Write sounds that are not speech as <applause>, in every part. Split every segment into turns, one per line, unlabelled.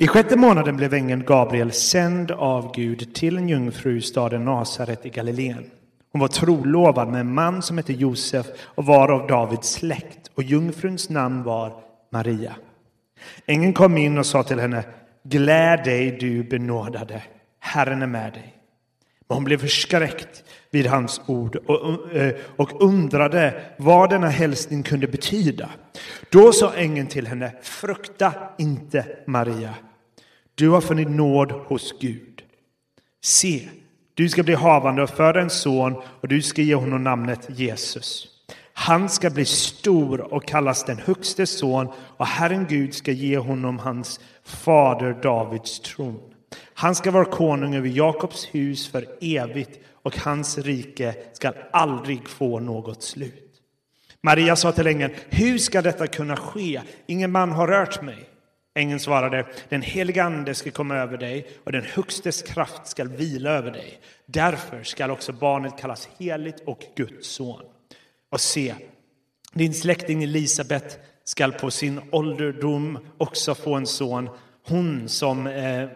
I sjätte månaden blev ängeln Gabriel sänd av Gud till en jungfru i staden Nasaret i Galileen. Hon var trolovad med en man som hette Josef och var av Davids släkt och jungfruns namn var Maria. Ängeln kom in och sa till henne Gläd dig, du benådade, Herren är med dig. Men hon blev förskräckt vid hans ord och, eh, och undrade vad denna hälsning kunde betyda. Då sa ängeln till henne, frukta inte Maria. Du har funnit nåd hos Gud. Se, du ska bli havande och föda en son och du ska ge honom namnet Jesus. Han ska bli stor och kallas den högste son och Herren Gud ska ge honom hans fader Davids tron. Han ska vara konung över Jakobs hus för evigt och hans rike ska aldrig få något slut. Maria sa till ängeln, hur ska detta kunna ske? Ingen man har rört mig. Ängeln svarade, den heliga ande ska komma över dig och den högstes kraft ska vila över dig. Därför skall också barnet kallas heligt och Guds son. Och se, din släkting Elisabet skall på sin ålderdom också få en son, hon som, eh, eh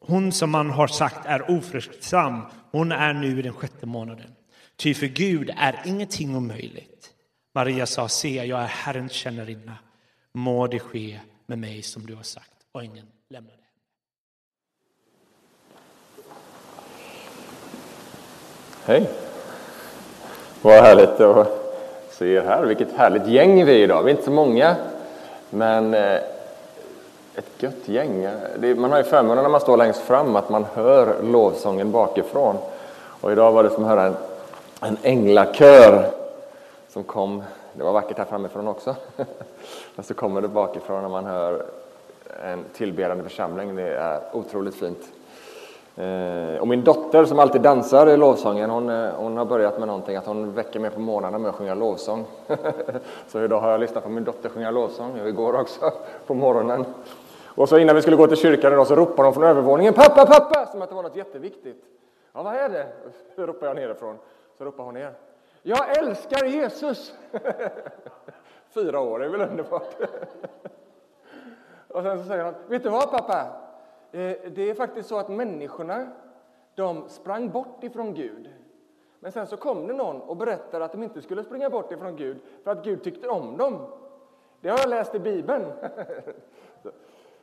hon som man har sagt är ofruktsam, hon är nu i den sjätte månaden. Ty för Gud är ingenting omöjligt. Maria sa, se, jag är Herrens tjänarinna, må det ske med mig som du har sagt. Och ingen lämnade henne.
Hej! Vad härligt att se er här. Vilket härligt gäng vi är idag. Vi är inte så många, men eh, ett gött gäng. Man har ju förmånen när man står längst fram att man hör lovsången bakifrån. Och idag var det som att höra en, en änglakör som kom. Det var vackert här framifrån också. <laughs> Men så kommer det bakifrån när man hör en tillbedjande församling. Det är otroligt fint. Eh, och min dotter som alltid dansar i lovsången, hon, eh, hon har börjat med någonting att hon väcker mig på morgnarna med att sjunga lovsång. <laughs> så idag har jag lyssnat på min dotter sjunga lovsång, och igår också <laughs> på morgonen. Och så innan vi skulle gå till kyrkan idag så ropade hon från övervåningen ”Pappa, pappa!” som att det var något jätteviktigt. Ja, vad är det? Så ropar jag nerifrån. Så ropar hon ner. Jag älskar Jesus! <laughs> Fyra år, det är väl underbart? Och sen så säger han, vet du vad pappa? Eh, det är faktiskt så att människorna, de sprang bort ifrån Gud. Men sen så kom det någon och berättade att de inte skulle springa bort ifrån Gud för att Gud tyckte om dem. Det har jag läst i Bibeln. <laughs>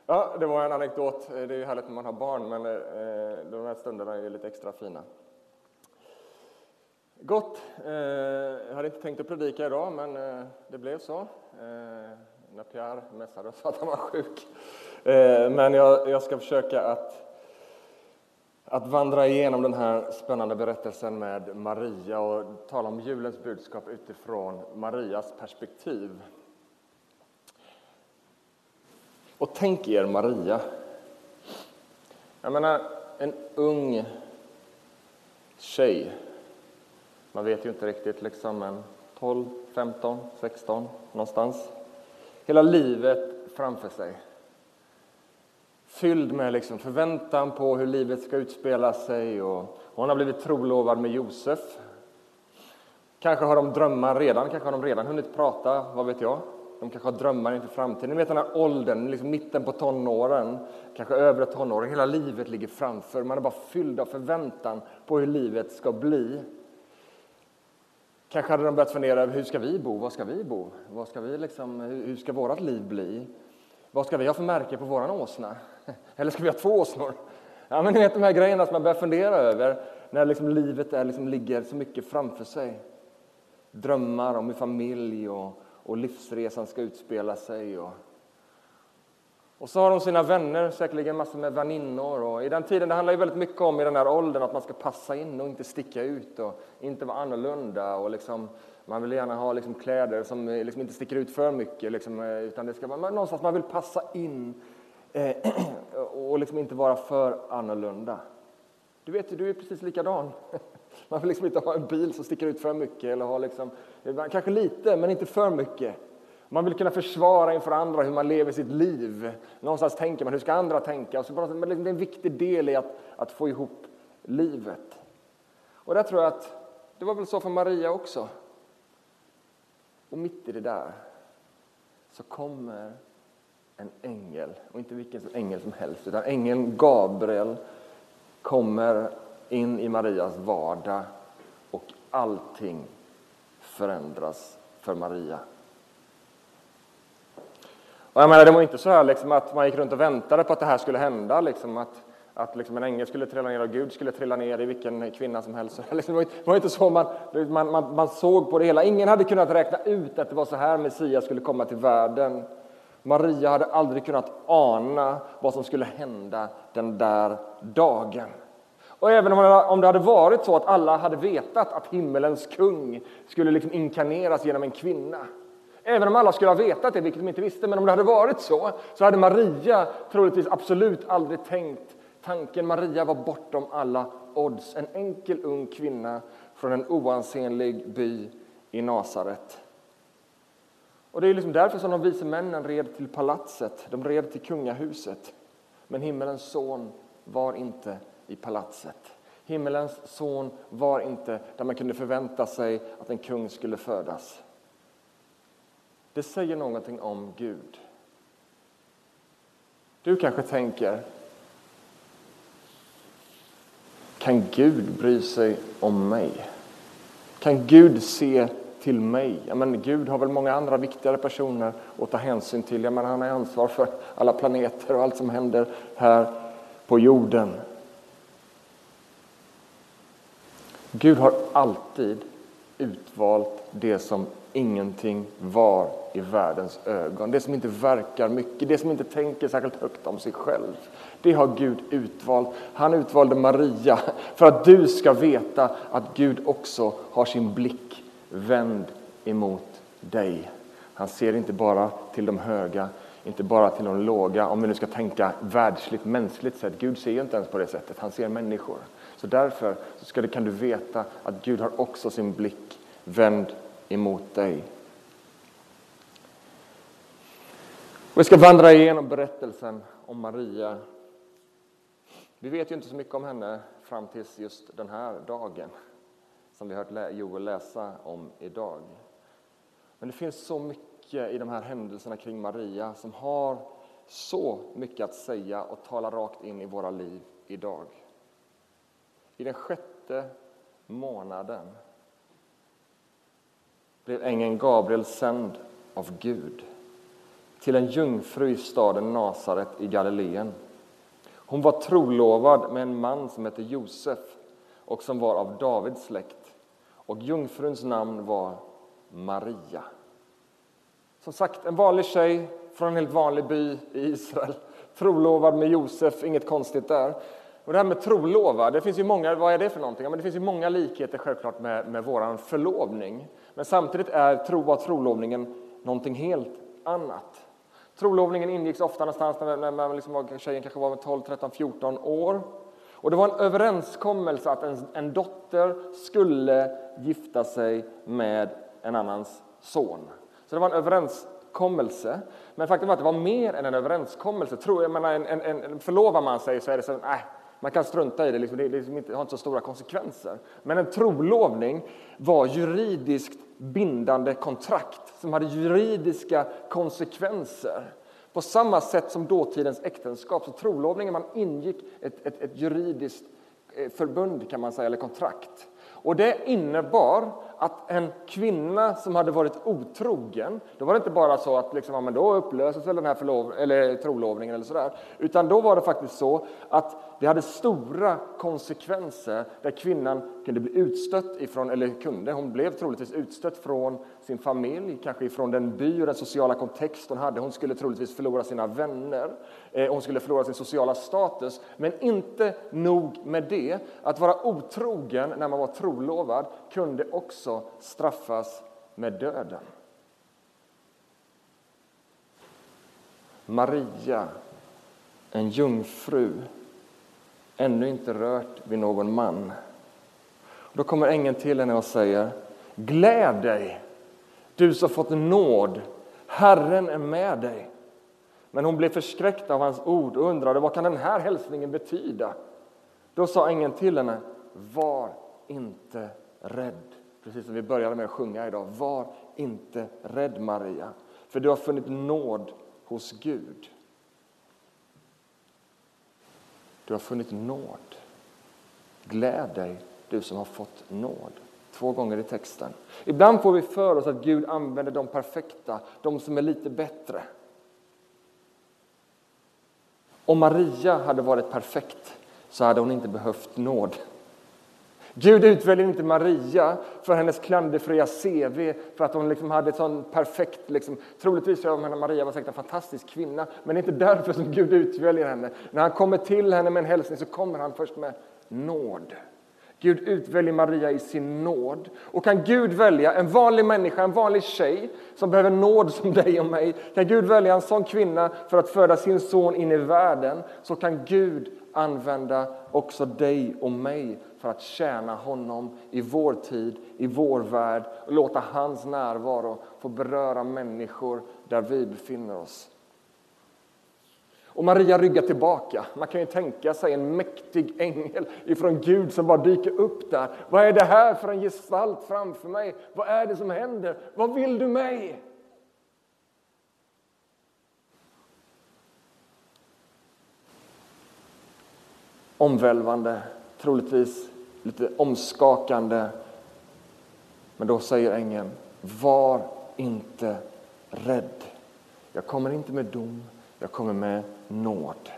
Ja, det var en anekdot. Det är ju härligt när man har barn, men eh, de här stunderna är lite extra fina. Gott. Eh, jag hade inte tänkt att predika idag, men eh, det blev så. Eh, när Pierre mässade och sa att han var sjuk. Men jag ska försöka att, att vandra igenom den här spännande berättelsen med Maria och tala om julens budskap utifrån Marias perspektiv. Och tänk er Maria. Jag menar, en ung tjej man vet ju inte riktigt, liksom, men 12, 15, 16 någonstans. Hela livet framför sig. Fylld med liksom förväntan på hur livet ska utspela sig. Och hon har blivit trolovad med Josef. Kanske har de drömmar redan, kanske har de redan hunnit prata, vad vet jag. De kanske har drömmar inför framtiden. Ni vet den här åldern, liksom mitten på tonåren, kanske övre tonåren. Hela livet ligger framför. Man är bara fylld av förväntan på hur livet ska bli. Kanske hade de börjat fundera över hur ska vi bo? Var ska vi bo? Vad ska vi liksom, hur ska vårt liv bli? Vad ska vi ha för märke på våran åsna? <laughs> Eller ska vi ha två åsnor? Ja, men ni vet de här grejerna som man börjar fundera över när liksom livet är, liksom, ligger så mycket framför sig. Drömmar om hur familj och, och livsresan ska utspela sig och och så har de sina vänner, säkerligen massor med väninnor. Och I den tiden det handlar ju väldigt mycket om i den här åldern att man ska passa in och inte sticka ut och inte vara annorlunda. Och liksom, man vill gärna ha liksom kläder som eh, liksom inte sticker ut för mycket, liksom, eh, utan det ska vara någonstans man vill passa in eh, <clears throat> och liksom inte vara för annorlunda. Du vet, du är precis likadan. <laughs> Man vill liksom inte ha en bil som sticker ut för mycket, eller ha liksom, kanske lite, men inte för mycket. Man vill kunna försvara inför andra hur man lever sitt liv. Någonstans tänker man, hur ska andra tänka? så liksom, det är en viktig del i att, att få ihop livet. Och där tror jag att det var väl så för Maria också. Och mitt i det där så kommer en ängel, och inte vilken ängel som helst, utan ängeln Gabriel kommer in i Marias vardag och allting förändras för Maria. Och jag menar, det var inte så här liksom att man gick runt och väntade på att det här skulle hända, liksom att, att liksom en ängel skulle trilla ner och Gud skulle trilla ner i vilken kvinna som helst. <laughs> Liksom, det var inte så man, man, man, man såg på det hela. Ingen hade kunnat räkna ut att det var så här Messias skulle komma till världen. Maria hade aldrig kunnat ana vad som skulle hända den där dagen. Och även om det hade varit så att alla hade vetat att himmelens kung skulle liksom inkarneras genom en kvinna, även om alla skulle ha vetat det, vilket de inte visste, men om det hade varit så, så hade Maria troligtvis absolut aldrig tänkt tanken. Maria var bortom alla odds, en enkel ung kvinna från en oansenlig by i Nasaret. Och det är liksom därför som de vise männen red till palatset, de red till kungahuset. Men himmelens son var inte i palatset. Himmelens son var inte där man kunde förvänta sig att en kung skulle födas. Det säger någonting om Gud. Du kanske tänker, kan Gud bry sig om mig? Kan Gud se till mig? Ja, men Gud har väl många andra viktigare personer att ta hänsyn till. Ja, men han har ansvar för alla planeter och allt som händer här på jorden. Gud har alltid utvalt det som ingenting var i världens ögon. Det som inte verkar mycket, det som inte tänker särskilt högt om sig själv. Det har Gud utvalt. Han utvalde Maria för att du ska veta att Gud också har sin blick vänd emot dig. Han ser inte bara till de höga, inte bara till de låga, om vi nu ska tänka världsligt, mänskligt sett. Gud ser ju inte ens på det sättet, han ser människor. Så därför så ska kan du veta att Gud har också sin blick vänd emot dig. Vi ska vandra igenom berättelsen om Maria. Vi vet ju inte så mycket om henne fram tills just den här dagen som vi har hört Joel läsa om idag. Men det finns så mycket i de här händelserna kring Maria som har så mycket att säga och tala rakt in i våra liv idag. I den sjätte månaden blev ängeln Gabriel sänd av Gud till en jungfru i staden Nasaret i Galileen. Hon var trolovad med en man som hette Josef och som var av Davids släkt. Och jungfruns namn var Maria. Som sagt, en vanlig tjej från en helt vanlig by i Israel. Trolovad med Josef, inget konstigt där. Och det här med trolova, det finns ju många, vad är det för någonting? Ja, men det finns ju många likheter självklart med, med vår förlovning. Men samtidigt är tro, var trolovningen någonting helt annat. Trolovningen ingicks ofta någonstans när, när man liksom var, tjejen kanske var 12, 13, 14 år. Och det var en överenskommelse att en, en dotter skulle gifta sig med en annans son. Så det var en överenskommelse. Men faktum var att det var mer än en överenskommelse. Tror jag, menar, en, en, en, förlovar man sig så är det så, att man kan strunta i det, liksom, det liksom inte, har inte så stora konsekvenser. Men en trolovning var juridiskt bindande kontrakt som hade juridiska konsekvenser. På samma sätt som dåtidens äktenskap, så trolovningen man ingick ett, ett, ett juridiskt eh, förbund kan man säga, eller kontrakt. Och det innebar att en kvinna som hade varit otrogen, då var det inte bara så att liksom, ja, men då upplöses den här förlov, eller trolovningen eller sådär, utan då var det faktiskt så att det hade stora konsekvenser där kvinnan kunde bli utstött ifrån, eller kunde, hon blev troligtvis utstött från sin familj, kanske ifrån den by och den sociala kontext hon hade. Hon skulle troligtvis förlora sina vänner, eh, hon skulle förlora sin sociala status. Men inte nog med det, att vara otrogen när man var trolovad kunde också straffas med döden. Maria, en jungfru, ännu inte rört vid någon man. Då kommer ängeln till henne och säger Gläd dig, du som fått nåd, Herren är med dig. Men hon blev förskräckt av hans ord och undrade vad kan den här hälsningen betyda. Då sa ängeln till henne Var inte rädd. Precis som vi började med att sjunga idag. Var inte rädd Maria, för du har funnit nåd hos Gud. Du har funnit nåd. Gläd dig, du som har fått nåd. Två gånger i texten. Ibland får vi för oss att Gud använder de perfekta, de som är lite bättre. Om Maria hade varit perfekt så hade hon inte behövt nåd. Gud utväljer inte Maria för hennes klanderfria CV, för att hon liksom hade ett sån perfekt... Liksom, troligtvis var Maria var säkert en fantastisk kvinna, men det är inte därför som Gud utväljer henne. När han kommer till henne med en hälsning så kommer han först med nåd. Gud utväljer Maria i sin nåd. Och kan Gud välja en vanlig människa, en vanlig tjej som behöver nåd som dig och mig, kan Gud välja en sån kvinna för att föda sin son in i världen, så kan Gud använda också dig och mig för att tjäna honom i vår tid, i vår värld och låta hans närvaro få beröra människor där vi befinner oss. Och Maria ryggar tillbaka. Man kan ju tänka sig en mäktig ängel ifrån Gud som bara dyker upp där. Vad är det här för en gestalt framför mig? Vad är det som händer? Vad vill du mig? Omvälvande, troligtvis lite omskakande. Men då säger ängeln, var inte rädd. Jag kommer inte med dom, jag kommer med nåd.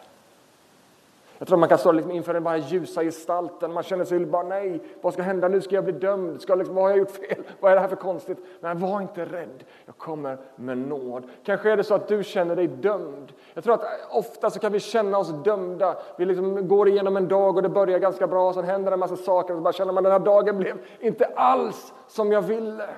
Jag tror man kan stå liksom inför den bara ljusa gestalten. Man känner sig bara nej, vad ska hända nu? Ska jag bli dömd? Ska liksom, vad har jag gjort fel? <laughs> Vad är det här för konstigt? Men var inte rädd, jag kommer med nåd. Kanske är det så att du känner dig dömd. Jag tror att ofta så kan vi känna oss dömda. Vi liksom går igenom en dag och det börjar ganska bra, sen händer en massa saker och så bara känner man den här dagen blev inte alls som jag ville.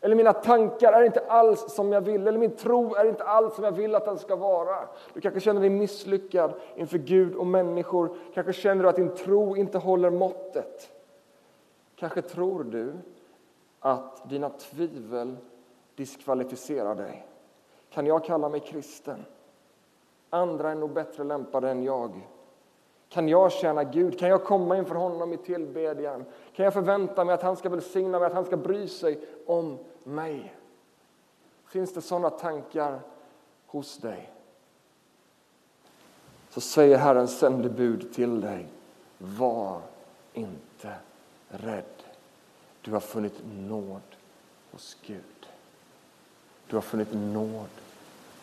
Eller mina tankar är inte alls som jag vill, eller min tro är inte alls som jag vill att den ska vara. Du kanske känner dig misslyckad inför Gud och människor. Kanske känner du att din tro inte håller måttet. Kanske tror du att dina tvivel diskvalificerar dig. Kan jag kalla mig kristen? Andra är nog bättre lämpade än jag. Kan jag tjäna Gud? Kan jag komma inför honom i tillbedjan? Kan jag förvänta mig att han ska välsigna mig, att han ska bry sig om mig? Finns det sådana tankar hos dig? Så säger Herrens sändebud till dig, var inte rädd. Du har funnit nåd hos Gud. Du har funnit nåd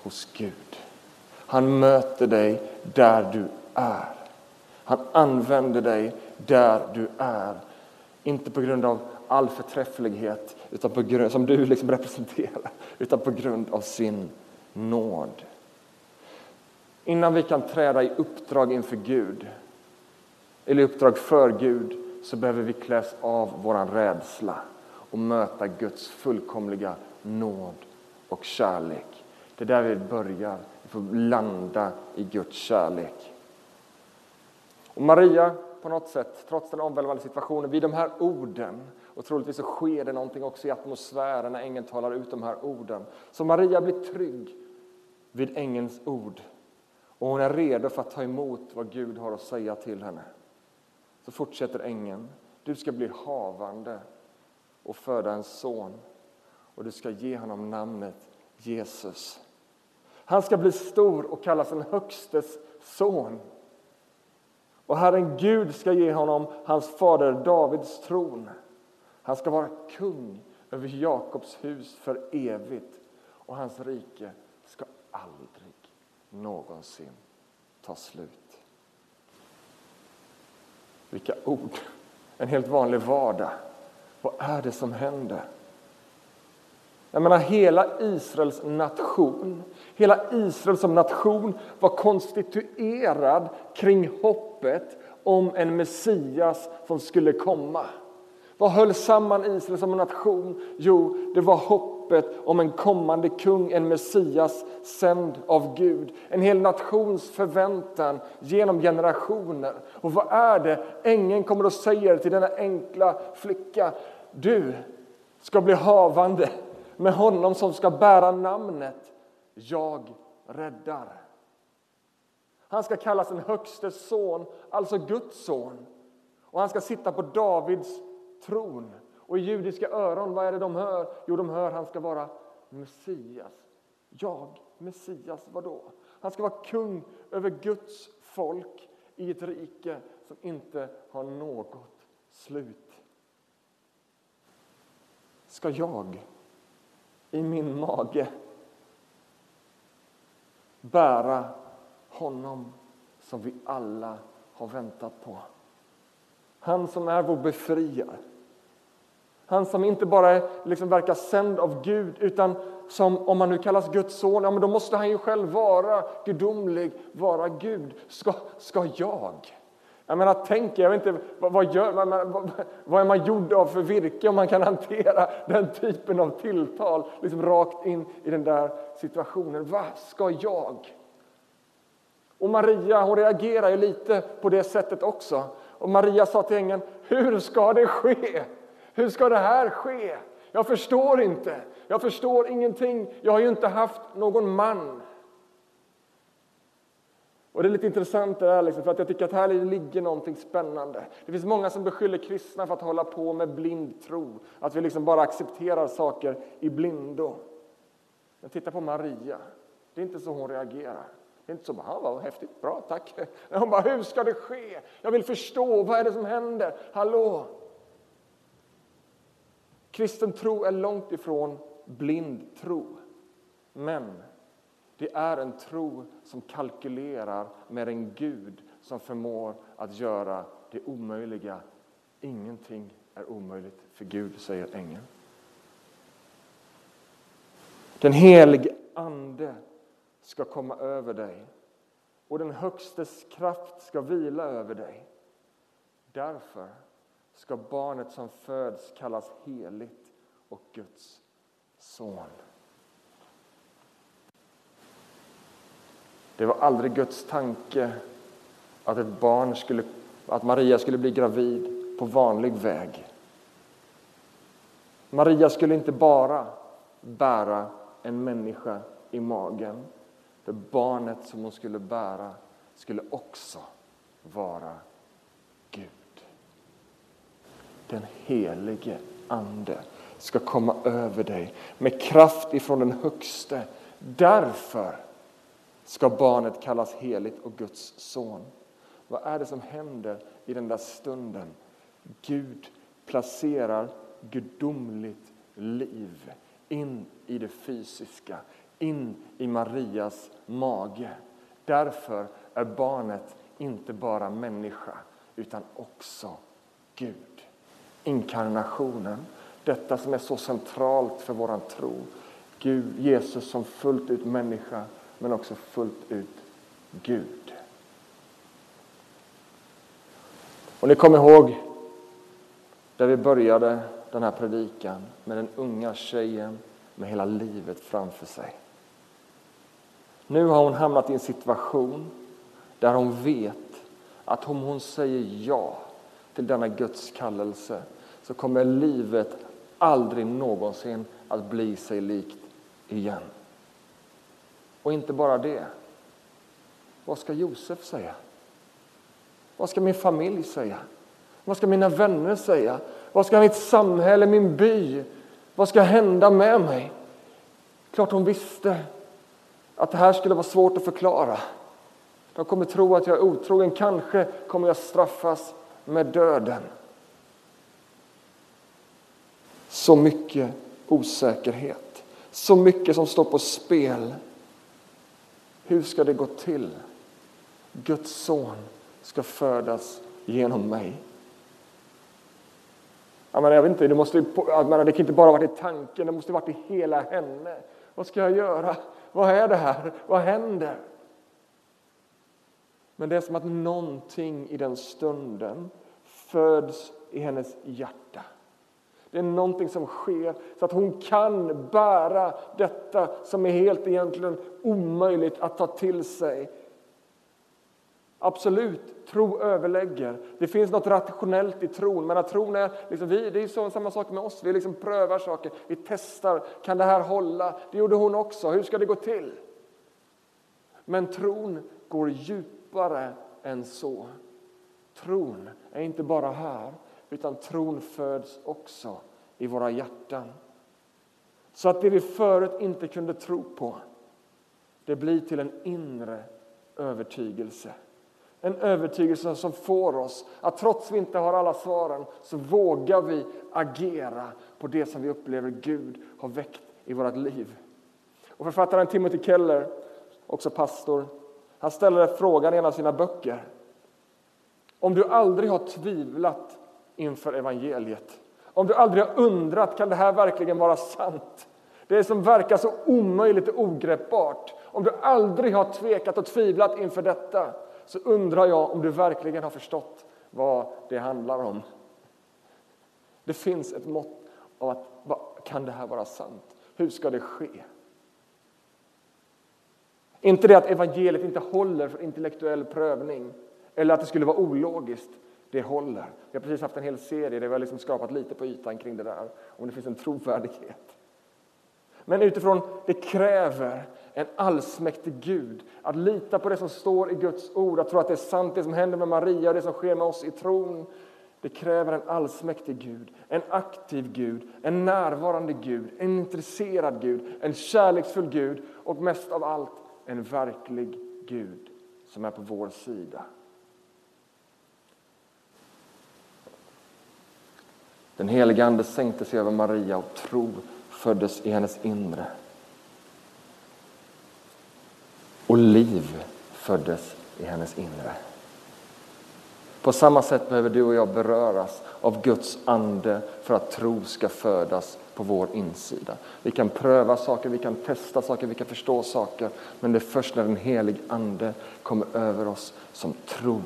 hos Gud. Han möter dig där du är. Han använder dig där du är. Inte på grund av all förträfflighet utan på grund, som du liksom representerar, utan på grund av sin nåd. Innan vi kan träda i uppdrag inför Gud, eller uppdrag för Gud, så behöver vi kläs av vår rädsla och möta Guds fullkomliga nåd och kärlek. Det är där vi börjar. Vi får landa i Guds kärlek. Och Maria, på något sätt, trots den omvälvande situationen, vid de här orden, och troligtvis så sker det någonting också i atmosfären när ängeln talar ut de här orden. Så Maria blir trygg vid ängelns ord och hon är redo för att ta emot vad Gud har att säga till henne. Så fortsätter ängeln. Du ska bli havande och föda en son och du ska ge honom namnet Jesus. Han ska bli stor och kallas en högstes son. Och Herren Gud ska ge honom hans fader Davids tron. Han ska vara kung över Jakobs hus för evigt och hans rike ska aldrig någonsin ta slut. Vilka ord! En helt vanlig vardag. Vad är det som händer? Jag menar, hela Israels nation, hela Israel som nation var konstituerad kring hoppet om en Messias som skulle komma. Vad höll samman Israel som en nation? Jo, det var hoppet om en kommande kung, en Messias sänd av Gud. En hel nations förväntan genom generationer. Och vad är det ängeln kommer och säger till denna enkla flicka? Du ska bli havande med honom som ska bära namnet Jag räddar. Han ska kallas den högste son, alltså Guds son. Och han ska sitta på Davids tron. Och i judiska öron, vad är det de hör? Jo, de hör han ska vara Messias. Jag, Messias, vadå? Han ska vara kung över Guds folk, i ett rike som inte har något slut. Ska jag i min mage bära honom som vi alla har väntat på? Han som är vår befriare. Han som inte bara liksom verkar sänd av Gud utan som, om han nu kallas Guds son, ja, men då måste han ju själv vara gudomlig, vara Gud. Ska, ska jag? Jag menar, tänk, jag vet inte, vad, vad, gör, vad, vad är man gjord av för virke om man kan hantera den typen av tilltal liksom rakt in i den där situationen? Vad ska jag? Och Maria hon reagerar ju lite på det sättet också. Och Maria sa till ängeln, hur ska det ske? Hur ska det här ske? Jag förstår inte. Jag förstår ingenting. Jag har ju inte haft någon man. Och Det är lite intressant det där, liksom, för att jag tycker att här ligger någonting spännande. Det finns många som beskyller kristna för att hålla på med blind tro. Att vi liksom bara accepterar saker i blindo. Men titta på Maria. Det är inte så hon reagerar. Det är inte så bara, vad häftigt, bra, tack. <laughs> Hon bara, hur ska det ske? Jag vill förstå, vad är det som händer? Hallå? Kristen tro är långt ifrån blind tro. Men det är en tro som kalkylerar med en Gud som förmår att göra det omöjliga. Ingenting är omöjligt för Gud, säger ängeln. Den helige Ande ska komma över dig och den Högstes kraft ska vila över dig. Därför ska barnet som föds kallas heligt och Guds son. Det var aldrig Guds tanke att ett barn skulle, att Maria skulle bli gravid på vanlig väg. Maria skulle inte bara bära en människa i magen. Det barnet som hon skulle bära skulle också vara Gud. Den helige Ande ska komma över dig med kraft ifrån den högste. Därför ska barnet kallas heligt och Guds son. Vad är det som händer i den där stunden? Gud placerar gudomligt liv in i det fysiska, in i Marias mage. Därför är barnet inte bara människa, utan också Gud. Inkarnationen, detta som är så centralt för vår tro. Gud, Jesus som fullt ut människa, men också fullt ut Gud. Och ni kommer ihåg där vi började den här predikan med den unga tjejen med hela livet framför sig. Nu har hon hamnat i en situation där hon vet att om hon säger ja till denna Guds kallelse så kommer livet aldrig någonsin att bli sig likt igen. Och inte bara det. Vad ska Josef säga? Vad ska min familj säga? Vad ska mina vänner säga? Vad ska mitt samhälle, min by? Vad ska hända med mig? Klart hon visste att det här skulle vara svårt att förklara. De kommer tro att jag är otrogen. Kanske kommer jag straffas med döden. Så mycket osäkerhet, så mycket som står på spel. Hur ska det gå till? Guds son ska födas genom mig. Jag, menar, jag vet inte, det, måste, jag menar, det kan inte bara ha varit i tanken, det måste ha varit i hela henne. Vad ska jag göra? Vad är det här? Vad händer? Men det är som att någonting i den stunden föds i hennes hjärta. Det är någonting som sker så att hon kan bära detta som är helt egentligen omöjligt att ta till sig. Absolut, tro överlägger. Det finns något rationellt i tron, men att tron är, liksom, vi, det är så, samma sak med oss. Vi liksom prövar saker, vi testar. Kan det här hålla? Det gjorde hon också. Hur ska det gå till? Men tron går djupare än så. Tron är inte bara här, utan tron föds också i våra hjärtan. Så att det vi förut inte kunde tro på, det blir till en inre övertygelse. En övertygelse som får oss att trots vi inte har alla svaren så vågar vi agera på det som vi upplever Gud har väckt i vårt liv. Och författaren Timothy Keller, också pastor, han ställer frågan i en av sina böcker. Om du aldrig har tvivlat inför evangeliet, om du aldrig har undrat, kan det här verkligen vara sant? Det som verkar så omöjligt och ogreppbart. Om du aldrig har tvekat och tvivlat inför detta så undrar jag om du verkligen har förstått vad det handlar om. Det finns ett mått av att kan det här vara sant? Hur ska det ske? Inte det att evangeliet inte håller för intellektuell prövning eller att det skulle vara ologiskt. Det håller. Vi har precis haft en hel serie där vi har liksom skapat lite på ytan kring det där, om det finns en trovärdighet. Men utifrån, det kräver en allsmäktig Gud. Att lita på det som står i Guds ord, att tro att det är sant det som händer med Maria och det som sker med oss i tron. Det kräver en allsmäktig Gud, en aktiv Gud, en närvarande Gud, en intresserad Gud, en kärleksfull Gud och mest av allt en verklig Gud som är på vår sida. Den helige Ande sänkte sig över Maria och tro föddes i hennes inre. Och liv föddes i hennes inre. På samma sätt behöver du och jag beröras av Guds ande för att tro ska födas på vår insida. Vi kan pröva saker, vi kan testa saker, vi kan förstå saker. Men det är först när den helige ande kommer över oss som tro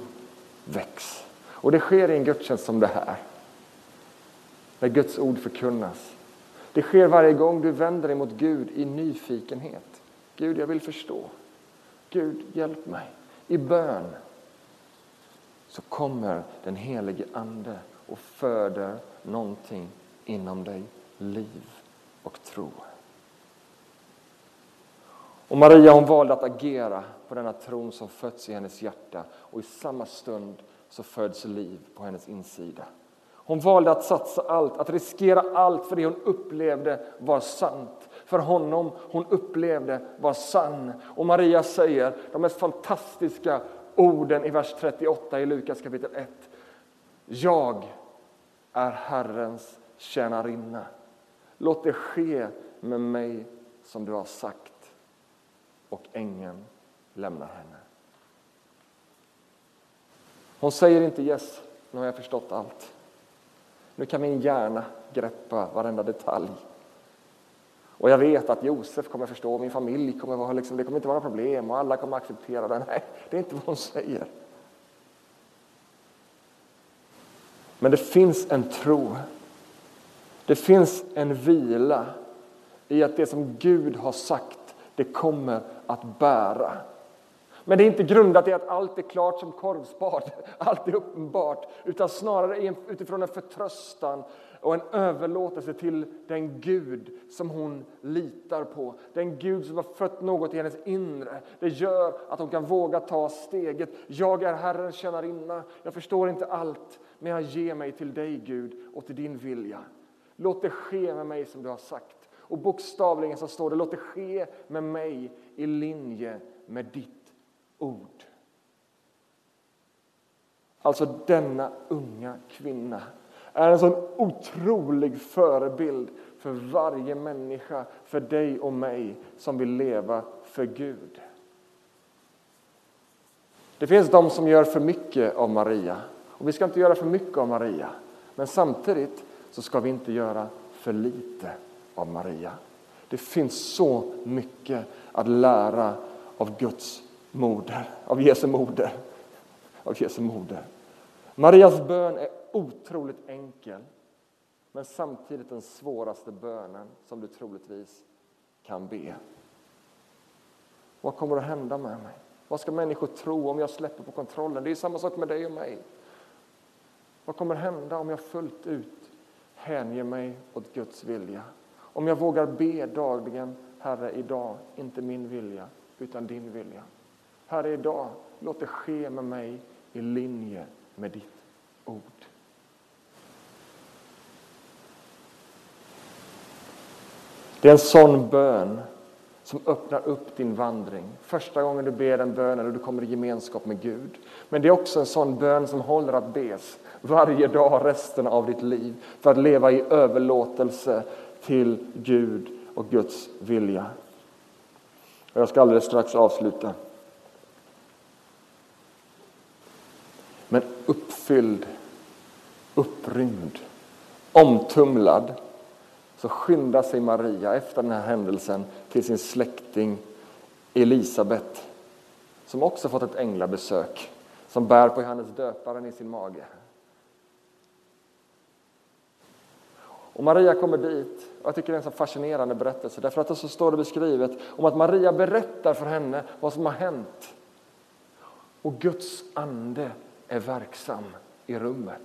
väcks. Och det sker i en gudstjänst som det här. När Guds ord förkunnas. Det sker varje gång du vänder dig mot Gud i nyfikenhet. Gud, jag vill förstå. Gud, hjälp mig. I bön så kommer den helige Ande och föder någonting inom dig, liv och tro. Och Maria hon valde att agera på denna tron som fötts i hennes hjärta och i samma stund så föds liv på hennes insida. Hon valde att satsa allt, att riskera allt för det hon upplevde var sant. För honom hon upplevde var sann. Och Maria säger de mest fantastiska orden i vers 38 i Lukas kapitel 1. Jag är Herrens tjänarinna. Låt det ske med mig som du har sagt. Och ängeln lämnar henne. Hon säger inte yes, nu har jag förstått allt. Nu kan min hjärna greppa varenda detalj. Och jag vet att Josef kommer förstå, min familj kommer vara, liksom, det kommer inte vara några problem och alla kommer acceptera det. Nej, det är inte vad hon säger. Men det finns en tro. Det finns en vila i att det som Gud har sagt, det kommer att bära. Men det är inte grundat i att allt är klart som korvspad, <laughs> allt är uppenbart, utan snarare utifrån en förtröstan och en överlåtelse till den Gud som hon litar på. Den Gud som har fött något i hennes inre. Det gör att hon kan våga ta steget. Jag är Herrens tjänarinna, jag förstår inte allt, men jag ger mig till dig Gud och till din vilja. Låt det ske med mig som du har sagt. Och bokstavligen så står det, låt det ske med mig i linje med ditt ord. Alltså denna unga kvinna är en sån otrolig förebild för varje människa, för dig och mig som vill leva för Gud. Det finns de som gör för mycket av Maria och vi ska inte göra för mycket av Maria. Men samtidigt så ska vi inte göra för lite av Maria. Det finns så mycket att lära av Guds moder, av Jesu moder. Av Jesu moder. Marias bön är otroligt enkel men samtidigt den svåraste bönen som du troligtvis kan be. Vad kommer att hända med mig? Vad ska människor tro om jag släpper på kontrollen? Det är samma sak med dig och mig. Vad kommer att hända om jag fullt ut hänger mig åt Guds vilja? Om jag vågar be dagligen, Herre, idag, inte min vilja, utan din vilja. Herre, idag, låt det ske med mig i linje med ditt ord. Det är en sån bön som öppnar upp din vandring. Första gången du ber den bönen och du kommer i gemenskap med Gud. Men det är också en sån bön som håller att bes varje dag resten av ditt liv för att leva i överlåtelse till Gud och Guds vilja. Jag ska alldeles strax avsluta. Men uppfylld, upprymd, omtumlad så skyndar sig Maria efter den här händelsen till sin släkting Elisabet som också fått ett änglabesök, som bär på Johannes döparen i sin mage. Och Maria kommer dit. Och jag tycker det är en så fascinerande berättelse. Därför att det så står det beskrivet om att Maria berättar för henne vad som har hänt. Och Guds ande är verksam i rummet.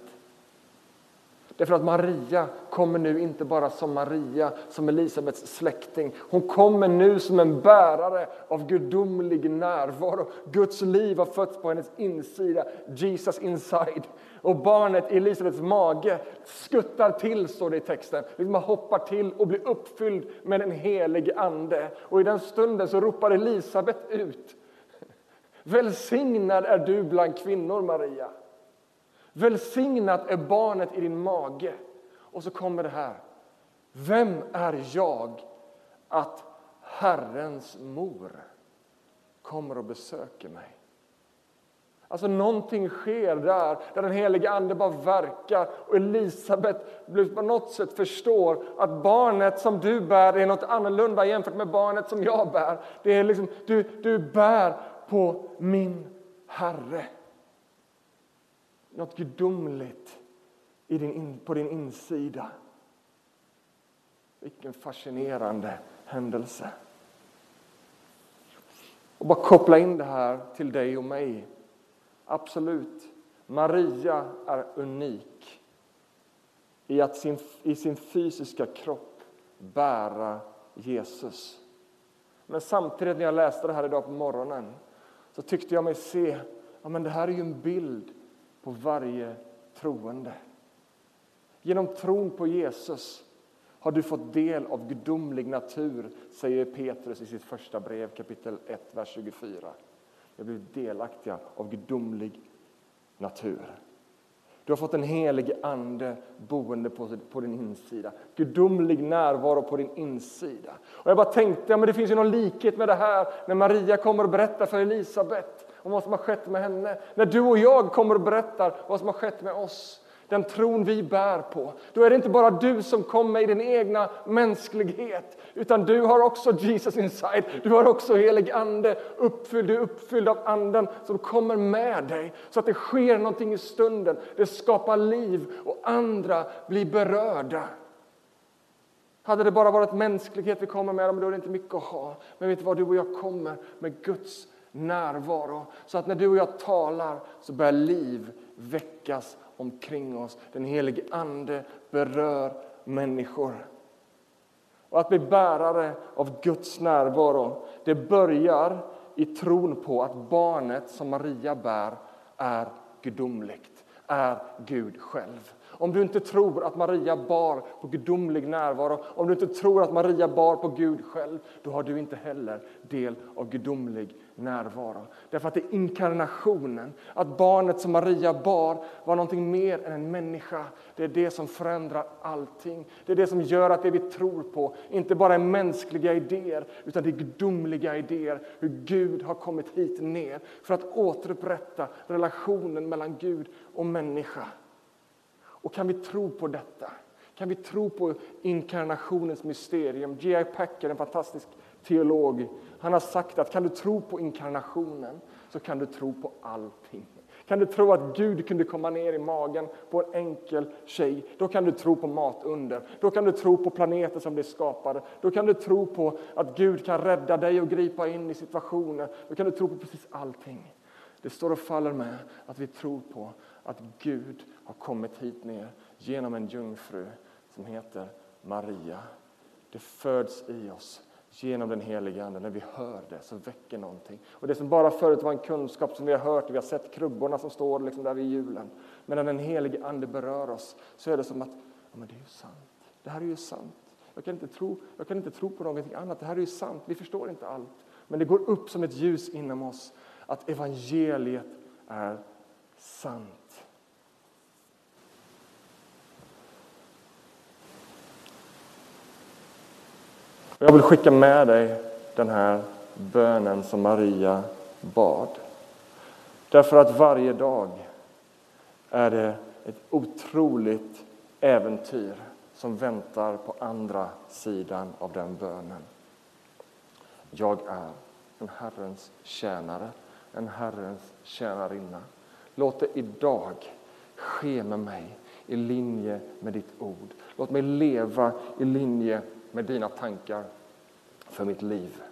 Därför att Maria kommer nu inte bara som Maria, som Elisabets släkting. Hon kommer nu som en bärare av gudomlig närvaro. Guds liv har fötts på hennes insida, Jesus inside. Och barnet i Elisabets mage skuttar till, står det i texten. Liksom Man hoppar till och blir uppfylld med den helige Ande. Och i den stunden så ropar Elisabet ut. Välsignad är du bland kvinnor, Maria. Välsignat är barnet i din mage. Och så kommer det här. Vem är jag att Herrens mor kommer och besöker mig? Alltså någonting sker där, där den helige Ande bara verkar och Elisabet på något sätt förstår att barnet som du bär är något annorlunda jämfört med barnet som jag bär. Det är liksom, du, du bär på min Herre. Något gudomligt i din, på din insida. Vilken fascinerande händelse. Och bara koppla in det här till dig och mig Absolut. Maria är unik i att sin, i sin fysiska kropp bära Jesus. Men samtidigt när jag läste det här idag på morgonen så tyckte jag mig se ja, men det här är ju en bild på varje troende. Genom tron på Jesus har du fått del av gudomlig natur, säger Petrus i sitt första brev kapitel 1, vers 24. Vi har blivit delaktiga av gudomlig natur. Du har fått en helig ande boende på, på din insida. Gudomlig närvaro på din insida. Och jag bara tänkte, ja, men det finns ju någon likhet med det här när Maria kommer och berättar för Elisabet om vad som har skett med henne. När du och jag kommer och berättar vad som har skett med oss den tron vi bär på. Då är det inte bara du som kommer i din egna mänsklighet, utan du har också Jesus inside. Du har också helig ande, uppfylld, du är uppfylld av anden som kommer med dig så att det sker någonting i stunden. Det skapar liv och andra blir berörda. Hade det bara varit mänsklighet vi kommer med, då är det inte mycket att ha. Men vet du vad, du och jag kommer med Guds närvaro. Så att när du och jag talar så börjar liv väckas omkring oss. Den helige Ande berör människor. Och att bli bärare av Guds närvaro, det börjar i tron på att barnet som Maria bär är gudomligt, är Gud själv. Om du inte tror att Maria bar på gudomlig närvaro, om du inte tror att Maria bar på Gud själv, då har du inte heller del av gudomlig närvaro. Därför att det är inkarnationen, att barnet som Maria bar var någonting mer än en människa. Det är det som förändrar allting. Det är det som gör att det vi tror på inte bara är mänskliga idéer, utan det är gudomliga idéer. Hur Gud har kommit hit ner för att återupprätta relationen mellan Gud och människa. Och kan vi tro på detta? Kan vi tro på inkarnationens mysterium? G.I. Packer, en fantastisk teolog, han har sagt att kan du tro på inkarnationen så kan du tro på allting. Kan du tro att Gud kunde komma ner i magen på en enkel tjej, då kan du tro på matunder. Då kan du tro på planeter som blir skapade. Då kan du tro på att Gud kan rädda dig och gripa in i situationer. Då kan du tro på precis allting. Det står och faller med att vi tror på att Gud har kommit hit ner genom en jungfru som heter Maria. Det föds i oss genom den heliga Ande. När vi hör det så väcker någonting. Och det som bara förut var en kunskap som vi har hört, vi har sett krubborna som står liksom där vid julen. Men när den helige Ande berör oss så är det som att, ja men det är ju sant. Det här är ju sant. Jag kan inte tro, jag kan inte tro på någonting annat. Det här är ju sant. Vi förstår inte allt. Men det går upp som ett ljus inom oss att evangeliet är sant. Jag vill skicka med dig den här bönen som Maria bad. Därför att varje dag är det ett otroligt äventyr som väntar på andra sidan av den bönen. Jag är en Herrens tjänare, en Herrens tjänarinna. Låt det idag ske med mig i linje med ditt ord. Låt mig leva i linje med dina tankar för mitt liv.